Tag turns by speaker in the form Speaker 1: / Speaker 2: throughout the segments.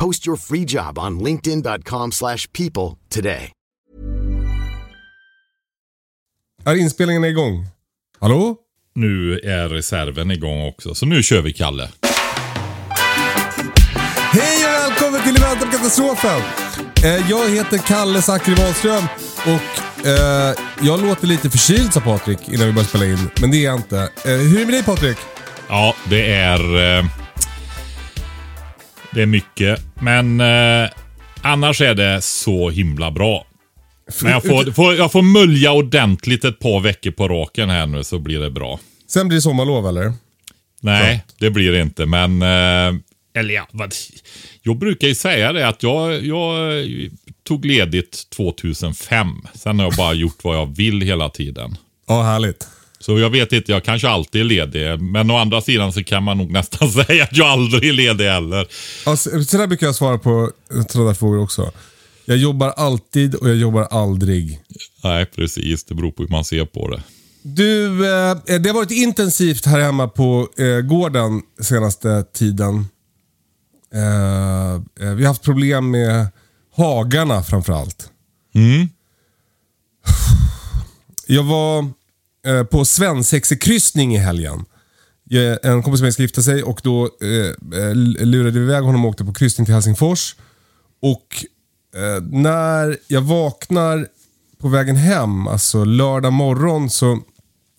Speaker 1: Post your free job on linkedin.com/people slash people today.
Speaker 2: Är inspelningen igång? Hallå?
Speaker 3: Nu är reserven igång också, så nu kör vi Kalle.
Speaker 2: Hej och välkommen till Event om katastrofen! Eh, jag heter Kalle Zackari Wahlström och eh, jag låter lite förkyld sa Patrik innan vi började spela in. Men det är jag inte. Eh, hur är det med dig Patrik?
Speaker 3: Ja, det är... Eh, det är mycket, men eh, annars är det så himla bra. Men jag får, får, jag får mulja ordentligt ett par veckor på raken här nu så blir det bra.
Speaker 2: Sen blir det sommarlov eller?
Speaker 3: Nej, det blir det inte, men... Eh, eller ja, vad, jag brukar ju säga det att jag, jag tog ledigt 2005. Sen har jag bara gjort vad jag vill hela tiden.
Speaker 2: Ja, härligt.
Speaker 3: Så jag vet inte, jag kanske alltid är ledig. Men å andra sidan så kan man nog nästan säga att jag aldrig är ledig heller.
Speaker 2: Alltså, så där brukar jag svara på sådana frågor också. Jag jobbar alltid och jag jobbar aldrig.
Speaker 3: Nej, precis. Det beror på hur man ser på det.
Speaker 2: Du, eh, det har varit intensivt här hemma på eh, gården senaste tiden. Eh, eh, vi har haft problem med hagarna framförallt.
Speaker 3: Mm.
Speaker 2: Jag var eh, på svensexekryssning i helgen. Eh, en kompis med mig ska gifta sig och då eh, eh lurade vi iväg honom och åkte på kryssning till Helsingfors. Och eh, när jag vaknar på vägen hem, alltså lördag morgon, så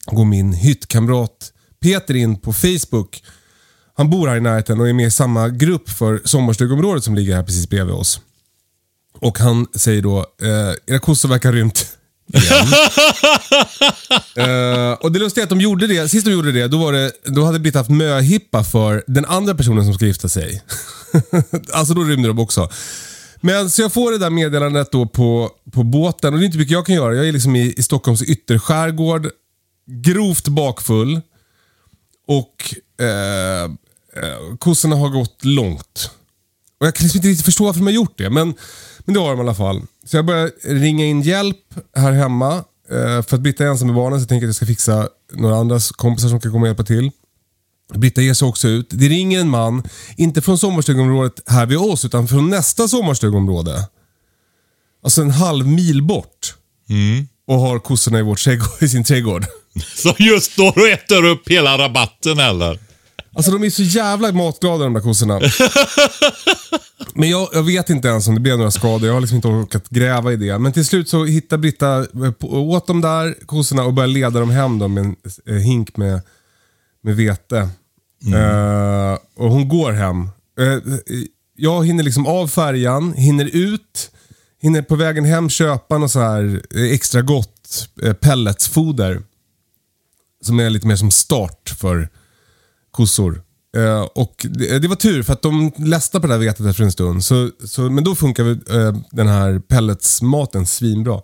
Speaker 2: går min hyttkamrat Peter in på Facebook. Han bor här i närheten och är med i samma grupp för sommarstugområdet som ligger här precis bredvid oss. Och han säger då, eh, era kossor verkar ha rymt Eh, och det lustiga är att de gjorde det, sist de gjorde det, då, var det, då hade Britt haft möhippa för den andra personen som ska gifta sig. alltså då rymde de också. Men så jag får det där meddelandet då på, på båten och det är inte mycket jag kan göra. Jag är liksom i, i Stockholms ytterskärgård, grovt bakfull och eh, eh, kossorna har gått långt. Och Jag kan liksom inte riktigt förstå varför de har gjort det, men, men det har de i alla fall. Så jag börjar ringa in hjälp här hemma. Eh, för att Britta är ensam med barnen så jag tänker att jag ska fixa några andra kompisar som kan komma och hjälpa till. Britta ger sig också ut. Det ringer en man, inte från sommarstugområdet här vid oss, utan från nästa sommarstugområde. Alltså en halv mil bort. Och har kossorna i, vår trädgård, i sin trädgård.
Speaker 3: Så just står och äter upp hela rabatten eller?
Speaker 2: Alltså de är så jävla matglada de där kossorna. Men jag, jag vet inte ens om det blev några skador. Jag har liksom inte orkat gräva i det. Men till slut så hittar Britta eh, åt de där kossorna och börjar leda dem hem då med en eh, hink med, med vete. Eh, och hon går hem. Eh, jag hinner liksom av färjan, hinner ut, hinner på vägen hem köpa något så här extra gott eh, pelletsfoder. Som är lite mer som start för kossor. Eh, och det, eh, det var tur för att de ledsnade på det där vetet efter en stund. Så, så, men då funkar eh, den här pelletsmaten svinbra.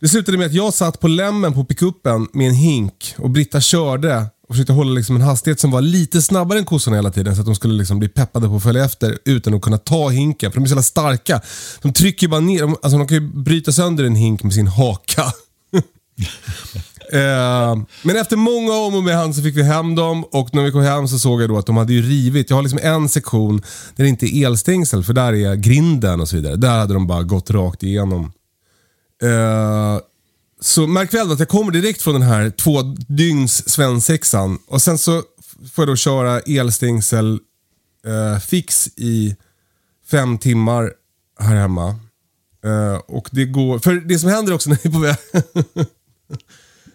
Speaker 2: Det slutade med att jag satt på lämmen på pickuppen med en hink och Britta körde och försökte hålla liksom en hastighet som var lite snabbare än kossorna hela tiden så att de skulle liksom bli peppade på att följa efter utan att kunna ta hinken. För de är så jävla starka. De trycker bara ner, de- alltså de kan ju bryta sönder en hink med sin haka. Eh, men efter många om och med så fick vi hem dem och när vi kom hem så såg jag då att de hade ju rivit. Jag har liksom en sektion där det inte är elstängsel för där är grinden och så vidare. Där hade de bara gått rakt igenom. Eh, så märk väl att jag kommer direkt från den här två dygns svensexan och sen så får jag då köra elstängsel eh, fix i fem timmar här hemma. Eh, och det går, för det som händer också när vi är på väg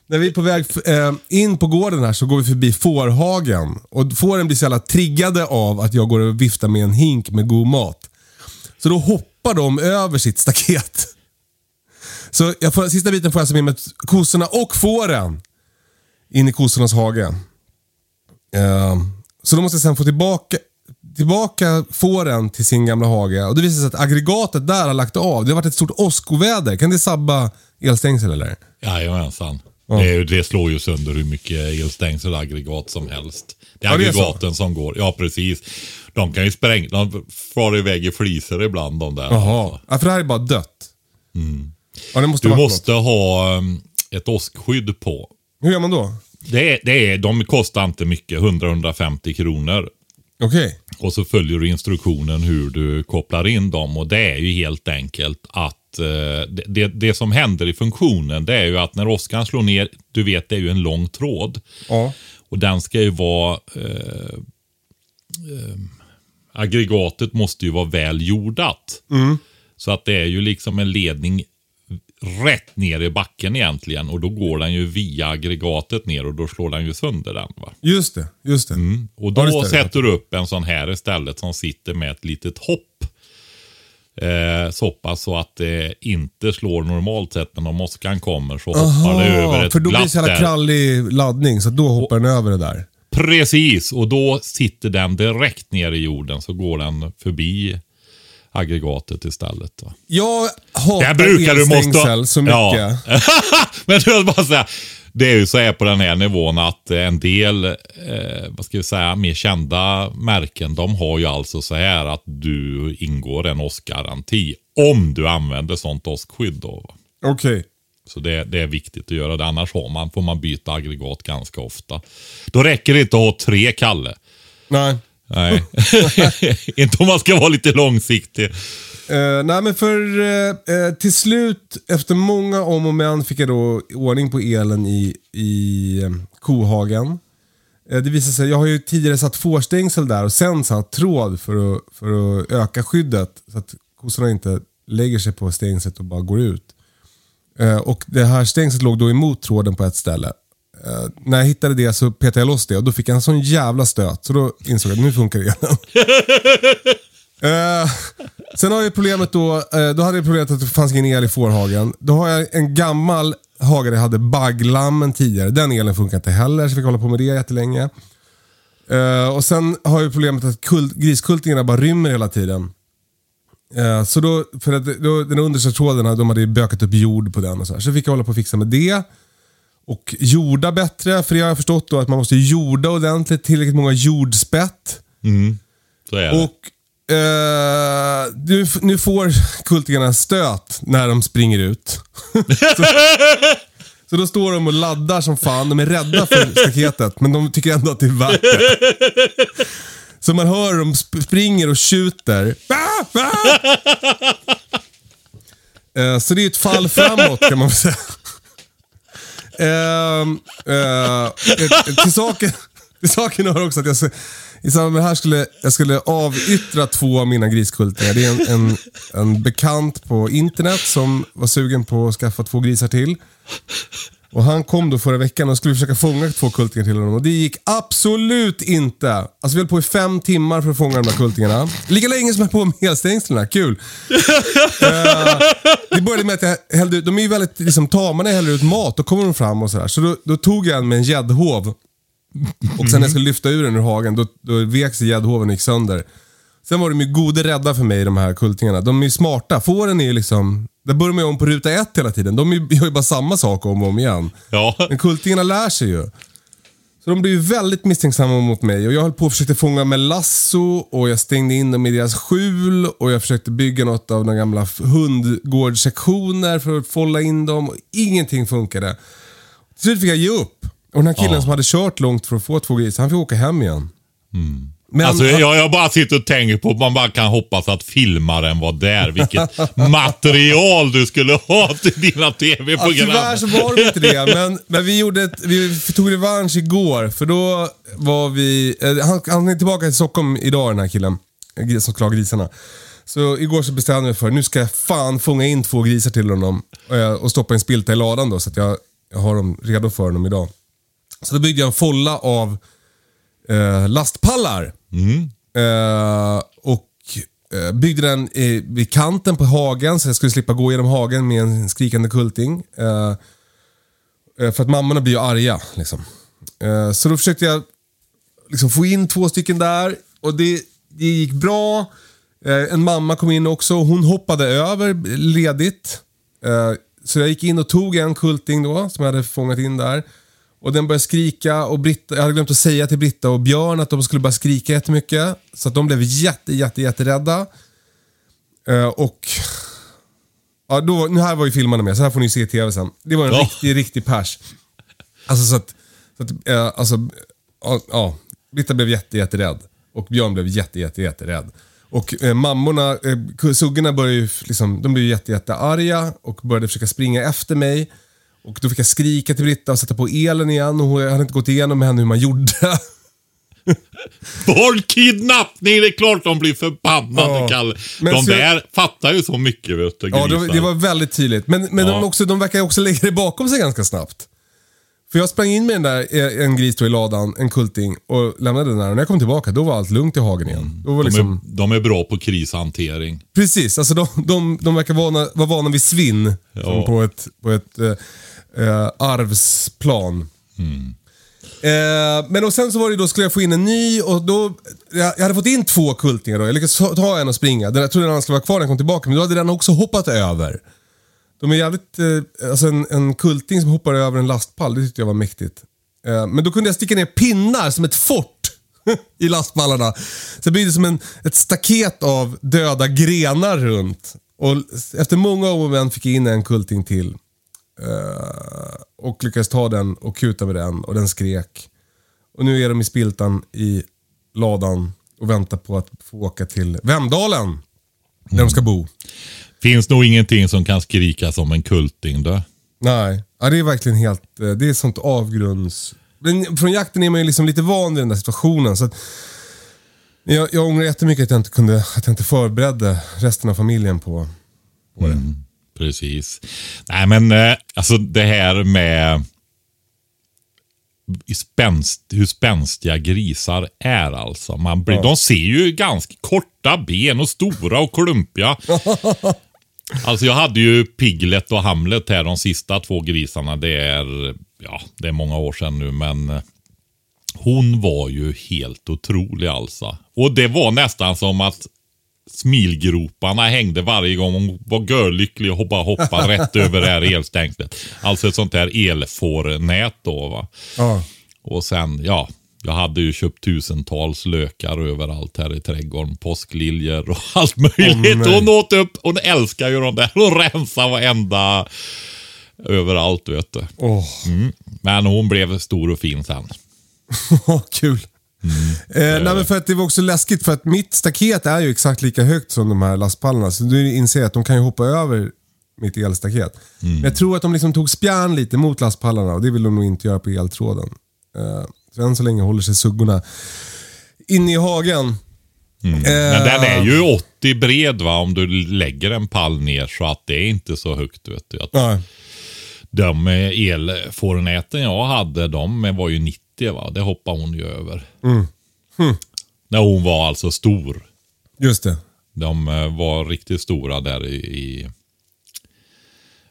Speaker 2: När vi är på väg eh, in på gården här så går vi förbi fårhagen. Och fåren blir så jävla triggade av att jag går och viftar med en hink med god mat. Så då hoppar de över sitt staket. Så jag får, sista biten får jag alltså med mig kossorna och fåren in i kossornas hage. Eh, så då måste jag sen få tillbaka, tillbaka fåren till sin gamla hage. Och det visar sig att aggregatet där har lagt av. Det har varit ett stort åskoväder. Kan det sabba elstängsel eller?
Speaker 3: Jajamensan. Det, är ju- det slår ju sönder hur mycket elstängsel och aggregat som helst. Det är
Speaker 2: Ja, det är
Speaker 3: aggregaten som går. Ja, precis. De kan ju spränga, de far iväg i flisor ibland de där.
Speaker 2: Jaha. Ja, för det här är bara dött. Ja, det måste
Speaker 3: Du måste ha um, ett åskskydd på.
Speaker 2: Hur gör man då?
Speaker 3: Det är, det är, de kostar inte mycket, 100-150 kronor.
Speaker 2: Okej.
Speaker 3: Och så följer du instruktionen hur du kopplar in dem. Och det är ju helt enkelt att eh, det, det, som händer i funktionen det är ju att när åskan slår ner, du vet det är ju en lång tråd.
Speaker 2: Ja.
Speaker 3: Och den ska ju vara... Eh, eh, aggregatet måste ju vara väl jordat. Så att det är ju liksom en ledning rätt ner i backen egentligen. Och då går den ju via aggregatet ner och då slår den ju sönder den. Va?
Speaker 2: Just det, just det.
Speaker 3: Och
Speaker 2: Ja,
Speaker 3: då
Speaker 2: just det.
Speaker 3: sätter du upp en sån här istället som sitter med ett litet hopp. Eh, så pass så att det inte slår normalt sett, men om åskan kommer så hoppar det över ett
Speaker 2: för då blir det så jävla krallig laddning så då hoppar den över det där.
Speaker 3: Precis, och då sitter den direkt ner i jorden så går den förbi aggregatet istället. Va?
Speaker 2: Jag hatar elstängsel
Speaker 3: måste...
Speaker 2: så mycket.
Speaker 3: Ja. Men du vill bara säga, det är ju så här på den här nivån att en del, eh, vad ska vi säga, mer kända märken, de har ju alltså så här att du ingår en åskgaranti om du använder sånt åskskydd. Då.
Speaker 2: Okej.
Speaker 3: Så det, det är viktigt att göra det, annars har man, får man byta aggregat ganska ofta. Då räcker det inte att ha tre Kalle.
Speaker 2: Nej.
Speaker 3: Nej, inte om man ska vara lite långsiktig.
Speaker 2: Uh, nej men för uh, till slut, efter många om och men, fick jag då ordning på elen i, i eh, kohagen. Uh, det visade sig, jag har ju tidigare satt fårstängsel där och sen satt tråd för att, för att öka skyddet. Så att kossorna inte lägger sig på stängslet och bara går ut. Och det här stängslet låg då emot tråden på ett ställe. När jag hittade det så petade jag loss det och då fick jag en sån jävla stöt. Så då insåg jag att nu funkar det igen. Eh, sen har jag problemet då, eh, då hade jag problemet att det fanns ingen el i fårhagen. Då har jag en gammal hage där jag hade bagglammen tidigare. Den elen funkar inte heller, så jag fick hålla på med det jättelänge. Eh, och sen har jag problemet att kult, griskultingarna bara rymmer hela tiden. Eh, så då, för att då, den understa tråden, de hade ju bökat upp jord på den och så här. Så fick jag hålla på och fixa med det. Och jorda bättre, för det har jag förstått då att man måste jorda ordentligt, tillräckligt många jordspett.
Speaker 3: Så är det.
Speaker 2: Och eh, nu, nu får kultingarna stöt när de springer ut. så, så då står de och laddar som fan. De är rädda för staketet, men de tycker ändå att det är värt det. Så man hör dem sp- springer och tjuter. Ah, ah! Eh, så det är ett fall framåt kan man väl säga. Eh, till, saken, till saken hör också att jag, i samband med det här skulle jag skulle avyttra två av mina griskultingar. Det är en, en, en bekant på internet som var sugen på att skaffa två grisar till. Och Han kom då förra veckan och skulle försöka fånga två kultingar till honom och det gick absolut inte. Alltså vi höll på i fem timmar för att fånga de där kultingarna. Lika länge som jag höll på med elstängslen. Kul. Eh, det började med att jag hällde ut, de är ju väldigt liksom, tama när jag häller ut mat. Då kommer de fram och sådär. Så då, då tog jag en med en gäddhov. Och sen när jag skulle lyfta ur den ur hagen, då, då vek sig gäddhoven och gick sönder. Sen var de ju gode rädda för mig, de här kultingarna. De är ju smarta. Fåren är ju liksom... Där börjar man ju om på ruta ett hela tiden. De gör ju bara samma sak om och om igen.
Speaker 3: Ja.
Speaker 2: Men kultingarna lär sig ju. Så de blev ju väldigt misstänksamma mot mig. Och jag höll på och försökte fånga med lasso och jag stängde in dem i deras skjul. Och jag försökte bygga något av de gamla hundgårdssektioner för att fålla in dem. Och ingenting funkade. Till slut fick jag ge upp. Och den här killen som hade kört långt för att få två grisar, han fick åka hem igen. Men
Speaker 3: Alltså, jag, jag bara sitter och tänker på, man bara kan hoppas att filmaren var där. Vilket material du skulle ha till dina
Speaker 2: Ja,
Speaker 3: tv-program.
Speaker 2: tyvärr så var det inte det, men, men vi, gjorde ett, vi tog revansch igår. För då var vi... Eh, han, han är tillbaka till Stockholm idag den här killen. Som ha grisarna. Så igår så bestämde jag för nu ska jag fan fånga in två grisar till honom eh, och stoppa en spilta i ladan då så att jag, jag har dem redo för honom idag. Så då byggde jag en folla av eh, lastpallar. Eh, och eh, byggde den i, vid kanten på hagen så jag skulle slippa gå genom hagen med en skrikande kulting. Eh, eh, för att mammorna blir ju arga. Liksom. Eh, så då försökte jag liksom få in två stycken där och det, det gick bra. En mamma kom in också och hon hoppade över ledigt. Så jag gick in och tog en kulting då som jag hade fångat in där. Och den började skrika och Britta, jag hade glömt att säga till Britta och Björn att de skulle bara skrika jättemycket. Så att de blev jätte, jätte, jätterädda. Eh, och ja, då, nu här var ju filmarna med, så här får ni se i tv sen. Det var en
Speaker 3: Ja.
Speaker 2: riktig, riktig pers. Alltså så att, så att eh, alltså, ja, ja, Britta blev jätte, jätterädd. Och Björn blev jätte, jätte, jätterädd. Och eh, mammorna, eh, suggorna började ju liksom, de blev jätte, jätte arga och började försöka springa efter mig. Och då fick jag skrika till Britta och sätta på elen igen och jag hade inte gått igenom med henne hur man gjorde.
Speaker 3: Våldkidnappning, det är klart de blir förbannade,
Speaker 2: Ja.
Speaker 3: Kalle.
Speaker 2: Men
Speaker 3: De där fattar ju så mycket, vet du,
Speaker 2: Ja, det, det var väldigt tydligt. Men, men
Speaker 3: Ja.
Speaker 2: de, också, de verkar också lägga det bakom sig ganska snabbt. För jag sprang in med den där, eh, en gris då i ladan, en kulting, och lämnade den där. Och när jag kom tillbaka, då var allt lugnt i hagen igen. Var
Speaker 3: de,
Speaker 2: liksom,
Speaker 3: är, de är bra på krishantering.
Speaker 2: Precis, alltså de, de, de verkar vana, vara vana vid svinn.
Speaker 3: Ja.
Speaker 2: På ett, på ett eh, arvsplan. Eh, men och sen så var det då, skulle jag få in en ny och då, jag, jag hade fått in två kultingar då. Jag lyckades ta- en och springa. Den, jag trodde den andra skulle vara kvar när jag kom tillbaka, men då hade den också hoppat över. De är jävligt, eh, alltså en, en kulting som hoppar över en lastpall, det tyckte jag var mäktigt. Eh, men då kunde jag sticka ner pinnar som ett fort i lastpallarna. Så det byggde som en, ett staket av döda grenar runt. Och efter många om och men fick jag in en kulting till. Eh, och lyckades ta den och kuta med den och den skrek. Och nu är de i spiltan i ladan och väntar på att få åka till Vemdalen. Där de ska bo.
Speaker 3: Finns nog ingenting som kan skrika som en kulting då.
Speaker 2: Nej, ja, det är verkligen helt, eh, det är sånt avgrunds... Men från jakten är man ju liksom lite van vid den där situationen. Så att jag, jag ångrar jättemycket att jag inte kunde, att jag inte förberedde resten av familjen på, på det.
Speaker 3: Precis. Nej, men eh, alltså det här med spänst, hur spänstiga grisar är alltså. Man blir, De ser ju ganska korta ben och stora och klumpiga. alltså jag hade ju Piglet och Hamlet här, de sista två grisarna. Det är, ja, det är många år sedan nu, men eh, hon var ju helt otrolig alltså. Och det var nästan som att smilgroparna hängde varje gång hon var görlycklig och bara hoppade rätt över det här elstängslet. Alltså ett sånt här elfårnät då va.
Speaker 2: Ja.
Speaker 3: Och sen, ja, jag hade ju köpt tusentals lökar överallt här i trädgården. Påskliljor och allt möjligt.
Speaker 2: nej.
Speaker 3: hon åt upp, hon älskar ju de där och rensar varenda överallt vet du.
Speaker 2: Åh,
Speaker 3: Men hon blev stor och fin sen.
Speaker 2: kul. Eh, nej, men för att det var också läskigt för att mitt staket är ju exakt lika högt som de här lastpallarna. Så du inser att de kan ju hoppa över mitt elstaket. Men jag tror att de liksom tog spjärn lite mot lastpallarna och det vill de nog inte göra på eltråden. Eh, så än så länge håller sig suggorna inne i hagen. Eh,
Speaker 3: Men den är ju 80 bred va, om du lägger en pall ner så att det är inte så högt. Vet du. Att
Speaker 2: Nej.
Speaker 3: De eh, elfårnäten jag hade, de var ju 90 va. Det hoppade hon ju över. När hon var alltså stor.
Speaker 2: Just det.
Speaker 3: De eh, var riktigt stora där i, i...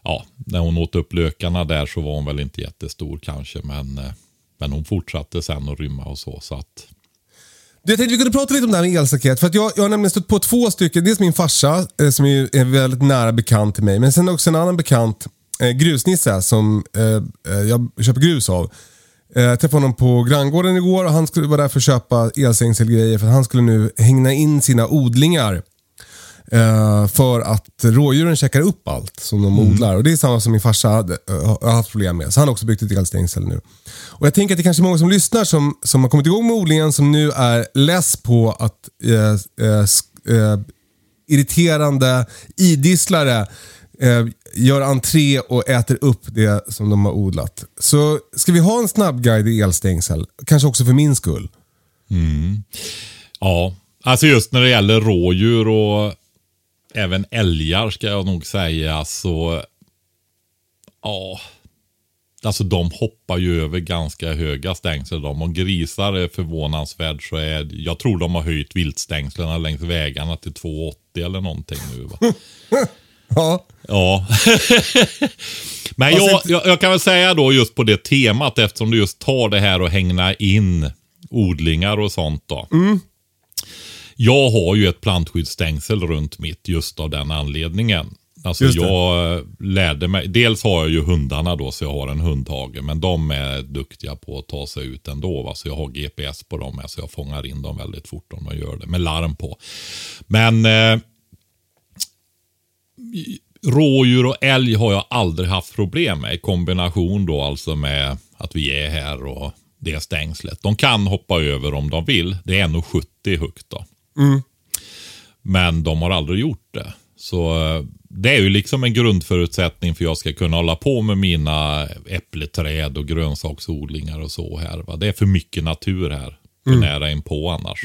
Speaker 3: Ja, när hon åt upp lökarna där så var hon väl inte jättestor kanske. Men, eh, men hon fortsatte sen att rymma och så. så att,
Speaker 2: Jag tänkte vi kunde prata lite om det här med elstaket. För att jag, jag har nämligen stött på två stycken. Dels min farsa eh, som är, är väldigt nära bekant till mig. Men sen också en annan bekant, eh, Grusnisse, som eh, jag köper grus av. Eh, jag träffade honom på granngården igår och han skulle vara där för att köpa elstängselgrejer. För att han skulle nu hängna in sina odlingar. Eh, för att rådjuren käkar upp allt som de odlar. Och Det är samma som min farsa hade, eh, har haft problem med. Så han har också byggt ett elstängsel nu. Och Jag tänker att det kanske är många som lyssnar som, som har kommit igång med odlingen som nu är less på att eh, eh, eh, irriterande idisslare eh, gör entré och äter upp det som de har odlat. Så ska vi ha en snabbguide i elstängsel? Kanske också för min skull.
Speaker 3: ja, alltså just när det gäller rådjur och även älgar ska jag nog säga så, ja. Alltså de hoppar ju över ganska höga stängsel de. Och grisar är förvånansvärt så är, jag tror de har höjt viltstängslen längs vägarna till 2,80 eller någonting nu va.
Speaker 2: Ja.
Speaker 3: Ja. Men jag, jag, jag kan väl säga då just på det temat eftersom du just tar det här och hängna in odlingar och sånt då. Jag har ju ett plantskyddsstängsel runt mitt just av den anledningen. Alltså jag eh, lärde mig, dels har jag ju hundarna då så jag har en hundhage. Men de är duktiga på att ta sig ut ändå. Va? Så jag har GPS på dem så jag fångar in dem väldigt fort om de gör det. Med larm på. Men eh, rådjur och älg har jag aldrig haft problem med. I kombination då alltså med att vi är här och det stängslet. De kan hoppa över om de vill. Det är 1,70 högt då. Men de har aldrig gjort det. Så eh, det är ju liksom en grundförutsättning för jag ska kunna hålla på med mina äppleträd och grönsaksodlingar och så här. Va? Det är för mycket natur här. För nära inpå annars.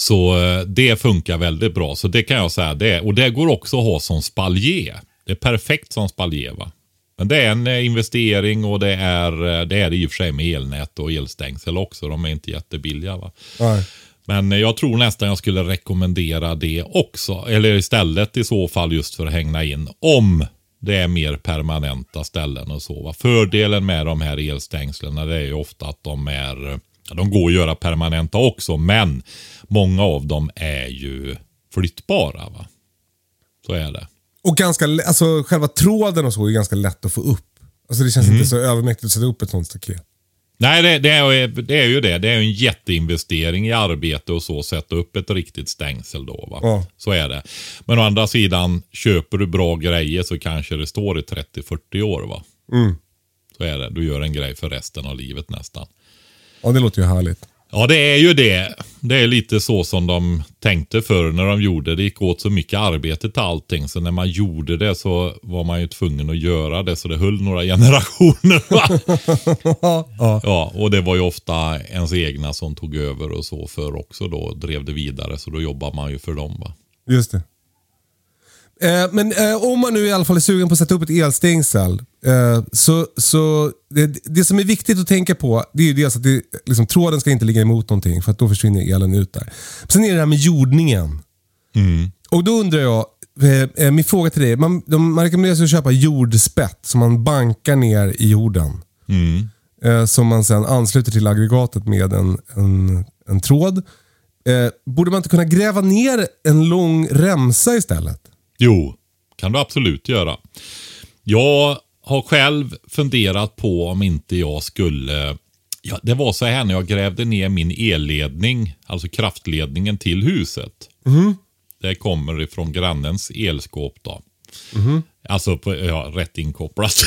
Speaker 3: Så eh, det funkar väldigt bra. Så det kan jag säga. Det, och det går också att ha som spalje. Det är perfekt som spalje. Va? Men det är en eh, investering och det är, eh, det är det i och för sig med elnät och elstängsel också. De är inte jättebilliga. Va?
Speaker 2: Nej.
Speaker 3: Men jag tror nästan jag skulle rekommendera det också. Eller istället i så fall just för att hänga in. Om det är mer permanenta ställen och så. Va? Fördelen med de här elstängslen är ju ofta att de är ja, de går att göra permanenta också. Men många av dem är ju flyttbara. Va? Så är det.
Speaker 2: Och ganska, alltså själva tråden och så är ganska lätt att få upp. Alltså det känns
Speaker 3: Mm.
Speaker 2: inte så övermäktigt att sätta upp ett sånt staket.
Speaker 3: Nej, det, det, är, det är ju det. Det är en jätteinvestering i arbete och så. Sätta upp ett riktigt stängsel då. Va?
Speaker 2: Ja.
Speaker 3: Så är det. Men å andra sidan, köper du bra grejer så kanske det står i 30-40 år. va?
Speaker 2: Mm.
Speaker 3: Så är det. Du gör en grej för resten av livet nästan.
Speaker 2: Ja, det låter ju härligt.
Speaker 3: Ja, det är ju det. Det är lite så som de tänkte förr när de gjorde det. Det gick åt så mycket arbete till allting. Så när man gjorde det så var man ju tvungen att göra det. Så det höll några generationer.
Speaker 2: Ja.
Speaker 3: Ja, och det var ju ofta ens egna som tog över och så för också då. Drev det vidare. Så då jobbar man ju för dem. Va?
Speaker 2: Just det. Eh, men eh, om man nu i alla fall är sugen på att sätta upp ett elstängsel. Eh, så så det, det som är viktigt att tänka på det är ju dels att det, liksom, tråden ska inte ligga emot någonting för att då försvinner elen ut där. Sen är det det här med jordningen. Och då undrar jag, eh, eh, min fråga till dig. Man, de, man rekommenderar att köpa jordspett som man bankar ner i jorden. Eh, som man sen ansluter till aggregatet med en, en, en tråd. Borde man inte kunna gräva ner en lång remsa istället?
Speaker 3: Jo, kan du absolut göra. Jag har själv funderat på om inte jag skulle... Ja, det var så här när jag grävde ner min elledning, alltså kraftledningen till huset. Det kommer ifrån grannens elskåp då. Alltså på, ja, rätt inkopplat.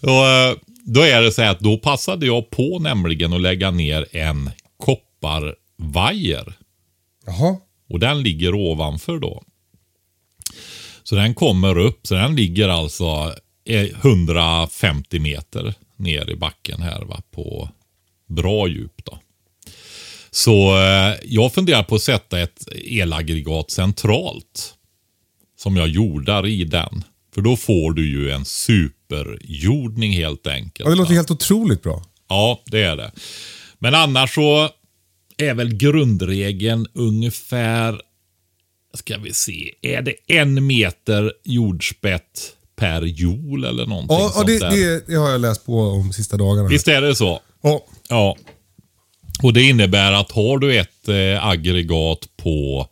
Speaker 3: och, eh, då är det så här att då passade jag på nämligen att lägga ner en kopparvajer.
Speaker 2: Jaha.
Speaker 3: Och den ligger ovanför då. Så den kommer upp, så den ligger alltså eh, 150 meter ner i backen här va, på bra djup då. Så eh, jag funderar på att sätta ett elaggregat centralt. Som jag jordar i den. För då får du ju en superjordning helt enkelt.
Speaker 2: Ja, det låter
Speaker 3: va.
Speaker 2: helt otroligt bra.
Speaker 3: Ja, det är det. Men annars så är väl grundregeln ungefär, ska vi se, är det en meter jordspett per jol eller någonting
Speaker 2: Ja,
Speaker 3: sånt
Speaker 2: det,
Speaker 3: där?
Speaker 2: det, det har jag läst på om sista dagarna.
Speaker 3: Visst är det så?
Speaker 2: Ja.
Speaker 3: Ja. Och det innebär att har du ett eh, aggregat på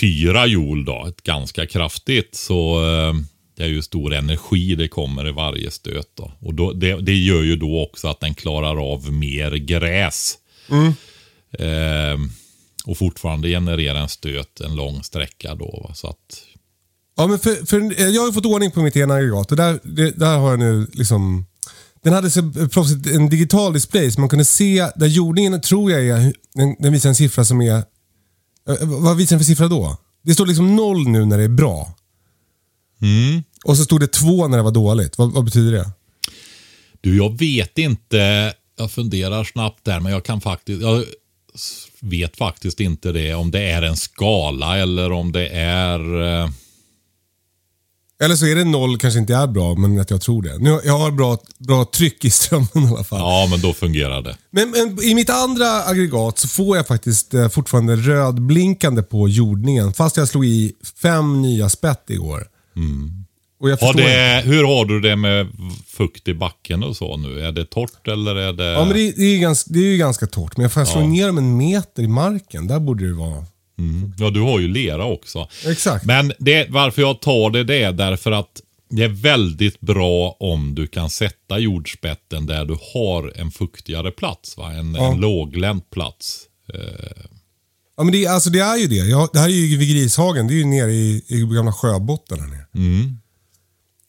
Speaker 3: fyra joule då, ett ganska kraftigt, så eh, det är ju stor energi det kommer i varje stöt. Då. Och då, det, det gör ju då också att den klarar av mer gräs. Eh, och fortfarande generera en stöt en lång sträcka då. Va? Så att,
Speaker 2: Ja, men för, för, eh, jag har fått ordning på mitt ena aggregat och där, det, där har jag nu liksom... Den hade så proffsigt en digital display så man kunde se, där jordningen tror jag är, den, den visar en siffra som är... eh, Vad visar den för siffra då? Det står liksom noll nu när det är bra. Och så stod det två när det var dåligt. Vad, vad betyder det?
Speaker 3: Du, jag vet inte. Jag funderar snabbt där, men jag kan faktiskt... Jag vet faktiskt inte det. Om det är en skala eller om det är... Eh,
Speaker 2: Eller så är det noll kanske inte är bra, men att jag tror det. Nu, jag har bra, bra tryck i strömmen i alla fall.
Speaker 3: ja, men då fungerar det.
Speaker 2: Men, men i mitt andra aggregat så får jag faktiskt eh, fortfarande rödblinkande på jordningen. Fast jag slog i fem nya spett igår. Jag
Speaker 3: Har det, hur har du det med fukt i backen och så nu? Är det torrt eller är det...
Speaker 2: Ja, men det, det, är ju ganska, det är ju ganska torrt. Men jag får slå
Speaker 3: Ja.
Speaker 2: ner dem en meter i marken. Där borde det vara.
Speaker 3: Ja, du har ju lera också.
Speaker 2: Exakt.
Speaker 3: Men det, varför jag tar det, det är därför att det är väldigt bra om du kan sätta jordspetten där du har en fuktigare plats. Va? En,
Speaker 2: Ja.
Speaker 3: en låglänt plats.
Speaker 2: Ja, men det, alltså, det är ju det. Jag, det här är ju vid Grishagen. Det är ju nere i, i gamla sjöbotten här nere.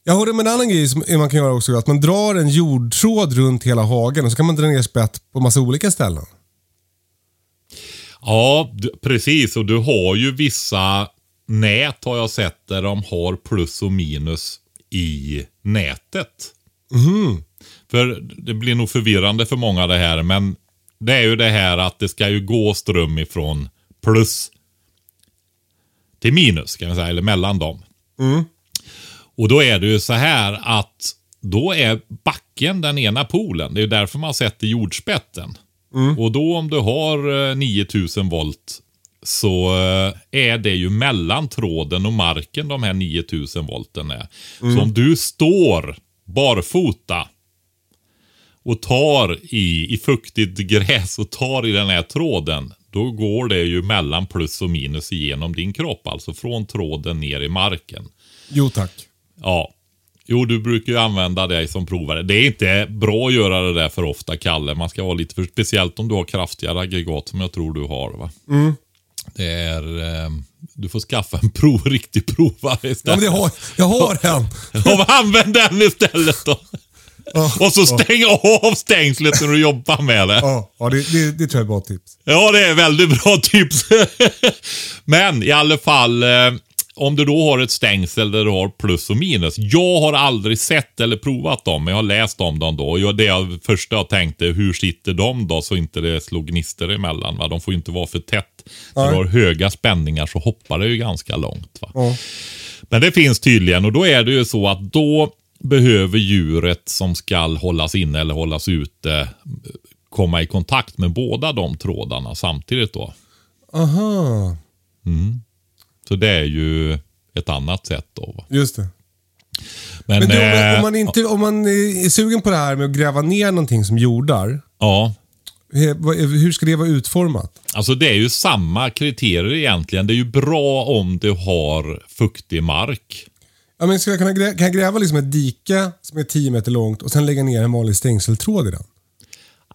Speaker 2: Jag hörde om en annan grej som man kan göra också. Att man drar en jordtråd runt hela hagen och så kan man dra ner spett på massa olika ställen.
Speaker 3: Ja, du, precis. Och du har ju vissa nät har jag sett där de har plus och minus i nätet. För det blir nog förvirrande för många det här, men det är ju det här att det ska ju gå ström ifrån plus till minus, kan jag säga, eller mellan dem. Och då är det ju så här att då är backen den ena polen. Det är ju därför man sätter jordspetten. Och då om du har eh, 9000 volt så eh, är det ju mellan tråden och marken de här 9000 volten är. Så om du står barfota och tar i, i fuktigt gräs och tar i den här tråden. Då går det ju mellan plus och minus igenom din kropp. Alltså från tråden ner i marken.
Speaker 2: Jo tack.
Speaker 3: Ja. Jo, du brukar ju använda det som provare. Det är inte bra att göra det där för ofta, Kalle. Man ska vara lite för speciellt om du har kraftigare aggregat som jag tror du har. va? Det är... Eh, du får skaffa en prov, riktig provare
Speaker 2: Ja,
Speaker 3: istället.
Speaker 2: men det har, jag har en.
Speaker 3: Ja, använd den istället då.
Speaker 2: Ja,
Speaker 3: Och så stäng av stängslet när du jobbar med det.
Speaker 2: Ja, ja det, det, det tror jag är ett bra tips.
Speaker 3: Ja, det är väldigt bra tips. Men i alla fall, eh, om du då har ett stängsel där du har plus och minus. Jag har aldrig sett eller provat dem, men jag har läst om dem då. Och det jag, första jag tänkte, hur sitter de då så inte det slår gnistor emellan? Va? De får ju inte vara för tätt. När du har höga spänningar så hoppar det ju ganska långt. Va?
Speaker 2: Ja.
Speaker 3: Men det finns tydligen och då är det ju så att då behöver djuret som skall hållas inne eller hållas ute komma i kontakt med båda de trådarna samtidigt då.
Speaker 2: Aha,
Speaker 3: Så det är ju ett annat sätt då. va.
Speaker 2: just det.
Speaker 3: Men,
Speaker 2: Men du, om, man,
Speaker 3: eh,
Speaker 2: om, man inte, om man är sugen på det här med att gräva ner någonting som jordar.
Speaker 3: Ja,
Speaker 2: Hur ska det vara utformat?
Speaker 3: alltså det är ju samma kriterier egentligen. Det är ju bra om du har fuktig mark.
Speaker 2: Ja, men ska jag kunna grä, kan jag gräva liksom ett dike som är 10 meter långt och sen lägga ner en vanlig stängseltråd i den?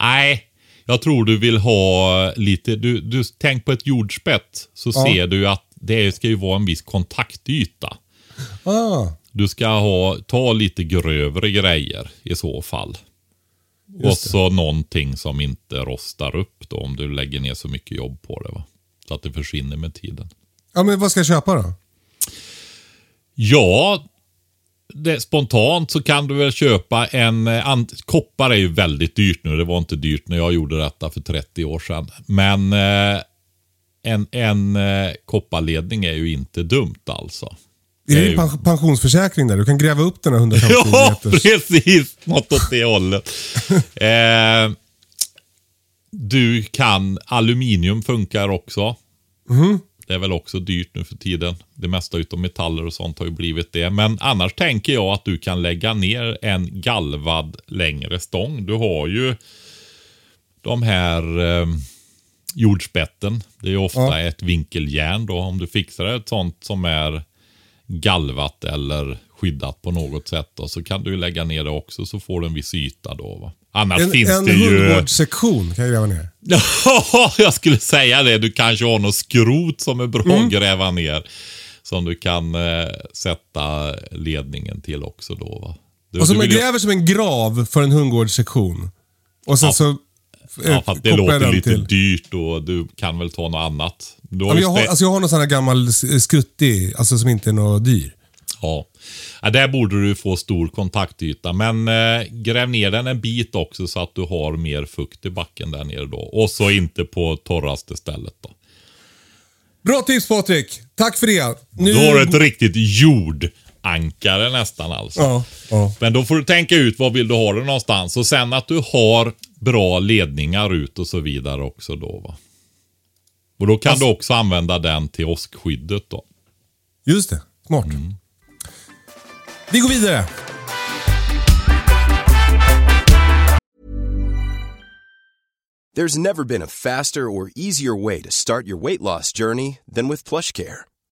Speaker 3: Nej, jag tror du vill ha lite, du, du tänk på ett jordspett så
Speaker 2: Ja.
Speaker 3: ser du att det ska ju vara en viss kontaktyta.
Speaker 2: Ah,
Speaker 3: Du ska ha, ta lite grövre grejer i så fall. Och så någonting som inte rostar upp då om du lägger ner så mycket jobb på det. Va? Så att det försvinner med tiden.
Speaker 2: ja, men vad ska jag köpa då?
Speaker 3: Ja, det, spontant så kan du väl köpa en... eh, an- Koppar är ju väldigt dyrt nu. Det var inte dyrt när jag gjorde detta för 30 år sedan. Men eh, en, en eh, kopparledning är ju inte dumt alltså.
Speaker 2: Är det
Speaker 3: Det är ju-
Speaker 2: pensionsförsäkring där? Du kan gräva upp den här 150
Speaker 3: Ja, precis. Något åt det hållet. Eh, du kan, aluminium funkar också. Det är väl också dyrt nu för tiden. Det mesta utav metaller och sånt har ju blivit det. Men annars tänker jag att du kan lägga ner en galvad längre stång. Du har ju de här eh, jordspetten. Det är ofta
Speaker 2: Ja.
Speaker 3: ett vinkeljärn då. Om du fixar ett sånt som är galvat eller skyddat på något sätt. Då, så kan du lägga ner det också så får du en viss yta då. Va? Annars
Speaker 2: En,
Speaker 3: finns
Speaker 2: en
Speaker 3: det ju...
Speaker 2: hundgårdssektion kan jag gräva ner.
Speaker 3: Ja, jag skulle säga det. Du kanske har något skrot som är bra
Speaker 2: Mm.
Speaker 3: att gräva ner. Som du kan eh, sätta ledningen till också då. Va? Du,
Speaker 2: Och som
Speaker 3: du vill
Speaker 2: gräver som en grav för en hundgårdssektion. Och sen
Speaker 3: Ja.
Speaker 2: så... eh,
Speaker 3: Ja, att det låter lite
Speaker 2: till-
Speaker 3: dyrt och du kan väl ta något annat. Du
Speaker 2: Ja,
Speaker 3: har ju
Speaker 2: jag, har, alltså jag har någon sån här gammal s- skuttig, alltså som inte är något dyr.
Speaker 3: Ja. ja, där borde du få stor kontaktyta. Men eh, gräv ner den en bit också så att du har mer fukt i backen där nere då. Och så inte på torraste stället då.
Speaker 2: Bra tips Patrik. Tack för det. Nu...
Speaker 3: Då har du ett riktigt jordankare nästan alltså.
Speaker 2: Ja, ja.
Speaker 3: Men då får du tänka ut var vill du ha det någonstans. Och sen att du har bra ledningar ut och så vidare också då va. Och då kan
Speaker 2: Alltså-
Speaker 3: du också använda den till åskskyddet då.
Speaker 2: Just det. Smart. Vi går vidare.
Speaker 4: There's never been a faster or easier way to start your weight loss journey than with PlushCare.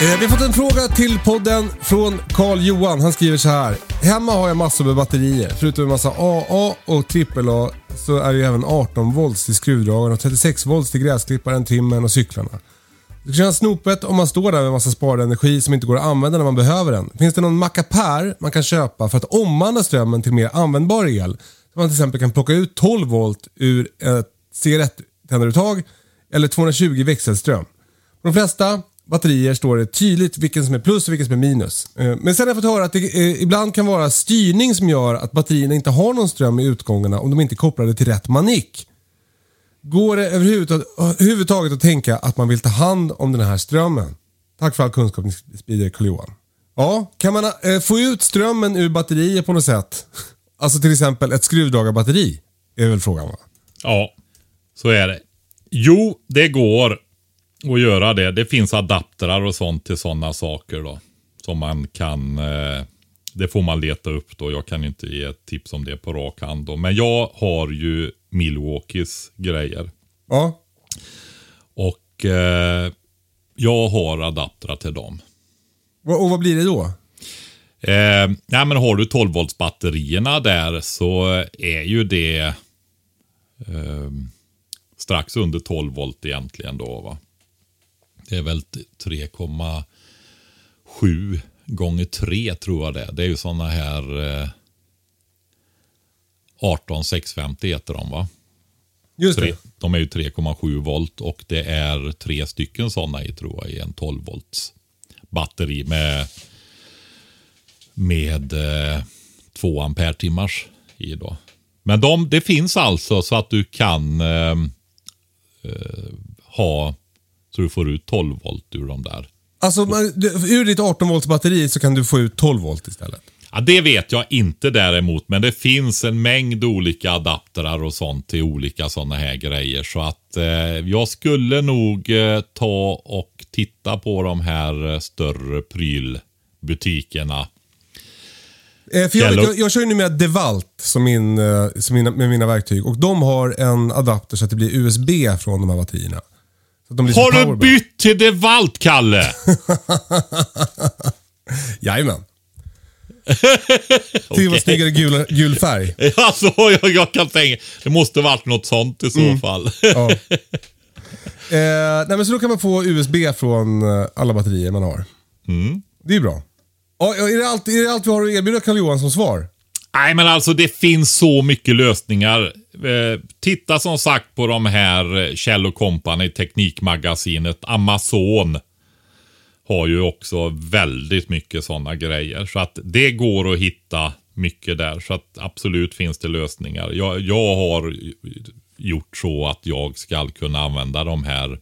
Speaker 2: Eh, vi har fått en fråga till podden från Carl Johan. Han skriver så här. Hemma har jag massor med batterier. Förutom en massa AA och AAA så är det ju även 18 volts till skruvdragaren och 36 volts till gräsklipparen, trimmen och cyklarna. Det känns kännas snopet om man står där med massa sparad energi som inte går att använda när man behöver den. Finns det någon mackapär man kan köpa för att omvandla strömmen till mer användbar el? Så man till exempel kan plocka ut 12 volt ur ett cigarettändaruttag eller 220 växelström. På de flesta batterier står det tydligt vilken som är plus och vilken som är minus. Eh, men sen har jag fått höra att det eh, ibland kan vara styrning som gör att batterierna inte har någon ström i utgångarna om de inte är kopplade till rätt manik. Går det överhuvudtaget att tänka att man vill ta hand om den här strömmen? Tack för all kunskap ni sprider, karl johan Ja, kan man eh, få ut strömmen ur batterier på något sätt? Alltså till exempel ett skruvdragarbatteri, är väl frågan va?
Speaker 3: Ja, så är det. Jo, det går att göra det. Det finns adaptrar och sånt till sådana saker då. Som man kan... Eh, det får man leta upp då. Jag kan inte ge ett tips om det på rak hand då. Men jag har ju Milwaukees grejer.
Speaker 2: Ja,
Speaker 3: Och eh, jag har adaptrar till dem.
Speaker 2: och, vad blir det då?
Speaker 3: Eh, ja, men har du 12 volts batterierna där så är ju det eh, strax under 12 volt egentligen då. Va? Det är väl 3,7 gånger 3 tror jag det är. Det är ju sådana här eh, 18650 heter de va?
Speaker 2: Just det.
Speaker 3: de är ju 3,7 volt och det är tre stycken sådana i tror jag i en 12 volts batteri med med eh, 2 ampere-timmars i då. Men de, det finns alltså så att du kan eh, eh, ha så du får ut 12 volt ur de där.
Speaker 2: Alltså man, du- ur ditt 18 volts batteri så kan du få ut 12 volt istället.
Speaker 3: Ja, det vet jag inte däremot, men det finns en mängd olika adaptrar och sånt till olika sådana här grejer. Så att eh, jag skulle nog eh, ta och titta på de här eh, större prylbutikerna.
Speaker 2: Eh, för jag, jag, jag kör ju numera DeWalt som min, eh, som mina, med mina verktyg och de har en adapter så att det blir USB från de här batterierna.
Speaker 3: Har du bytt till DeWalt, Kalle?
Speaker 2: Jajamän. Till vad snyggare gul, gul färg.
Speaker 3: alltså, jag, jag kan tänka, det måste varit något sånt i så fall.
Speaker 2: Ja. Eh, nej men så då kan man få USB från eh, alla batterier man har. Det är bra. Ja, är, det allt, är det allt vi har att erbjuda Carl-Johan som svar?
Speaker 3: Nej, men alltså det finns så mycket lösningar. Eh, titta som sagt på de här eh, Kjell Company, Teknikmagasinet, Amazon har ju också väldigt mycket sådana grejer. Så att det går att hitta mycket där. Så att absolut finns det lösningar. Jag, jag har gjort så att jag ska kunna använda de här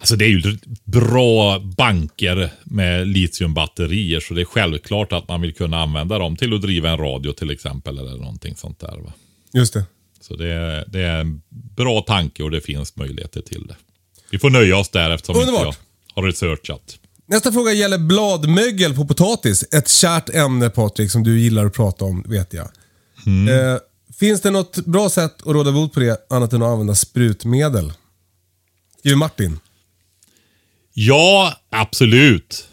Speaker 3: Alltså det är ju bra banker med litiumbatterier så det är självklart att man vill kunna använda dem till att driva en radio till exempel eller någonting sånt där. Va?
Speaker 2: Just det.
Speaker 3: Så det är, det är en bra tanke och det finns möjligheter till det. Vi får nöja oss där eftersom
Speaker 2: Underbart.
Speaker 3: inte jag har researchat.
Speaker 2: Nästa fråga gäller bladmögel på potatis. Ett kärt ämne Patrik som du gillar att prata om vet jag. Eh, finns det något bra sätt att råda bot på det annat än att använda sprutmedel? Skriver Martin.
Speaker 3: Ja, absolut.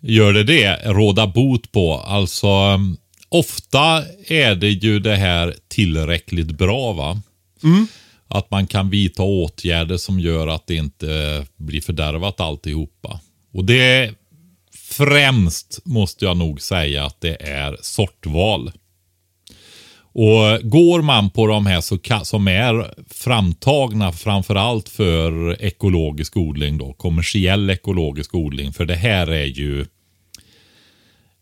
Speaker 3: Gör det det. Råda bot på. Alltså, um, ofta är det ju det här tillräckligt bra va. Att man kan vidta åtgärder som gör att det inte blir fördärvat alltihopa. Och det främst, måste jag nog säga, att det är sortval. Och Går man på de här så som är framtagna framförallt för ekologisk odling, då, kommersiell ekologisk odling. För det här är ju,